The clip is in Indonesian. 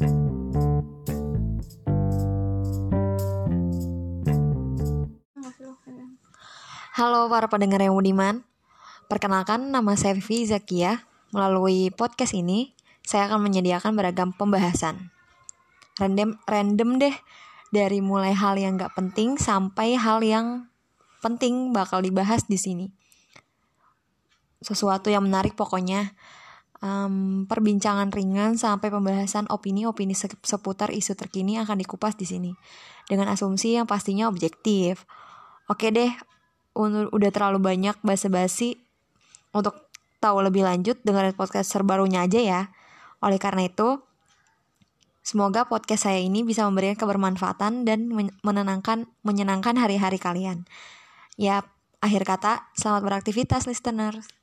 Halo para pendengar yang budiman. Perkenalkan nama saya Vivi Zakia. Melalui podcast ini, saya akan menyediakan beragam pembahasan. Random random deh dari mulai hal yang gak penting sampai hal yang penting bakal dibahas di sini. Sesuatu yang menarik pokoknya. Um, perbincangan ringan sampai pembahasan opini-opini seputar isu terkini akan dikupas di sini dengan asumsi yang pastinya objektif. Oke deh, udah terlalu banyak basa-basi untuk tahu lebih lanjut dengerin podcast terbarunya aja ya. Oleh karena itu, semoga podcast saya ini bisa memberikan kebermanfaatan dan menenangkan menyenangkan hari-hari kalian. Ya, akhir kata, selamat beraktivitas listeners.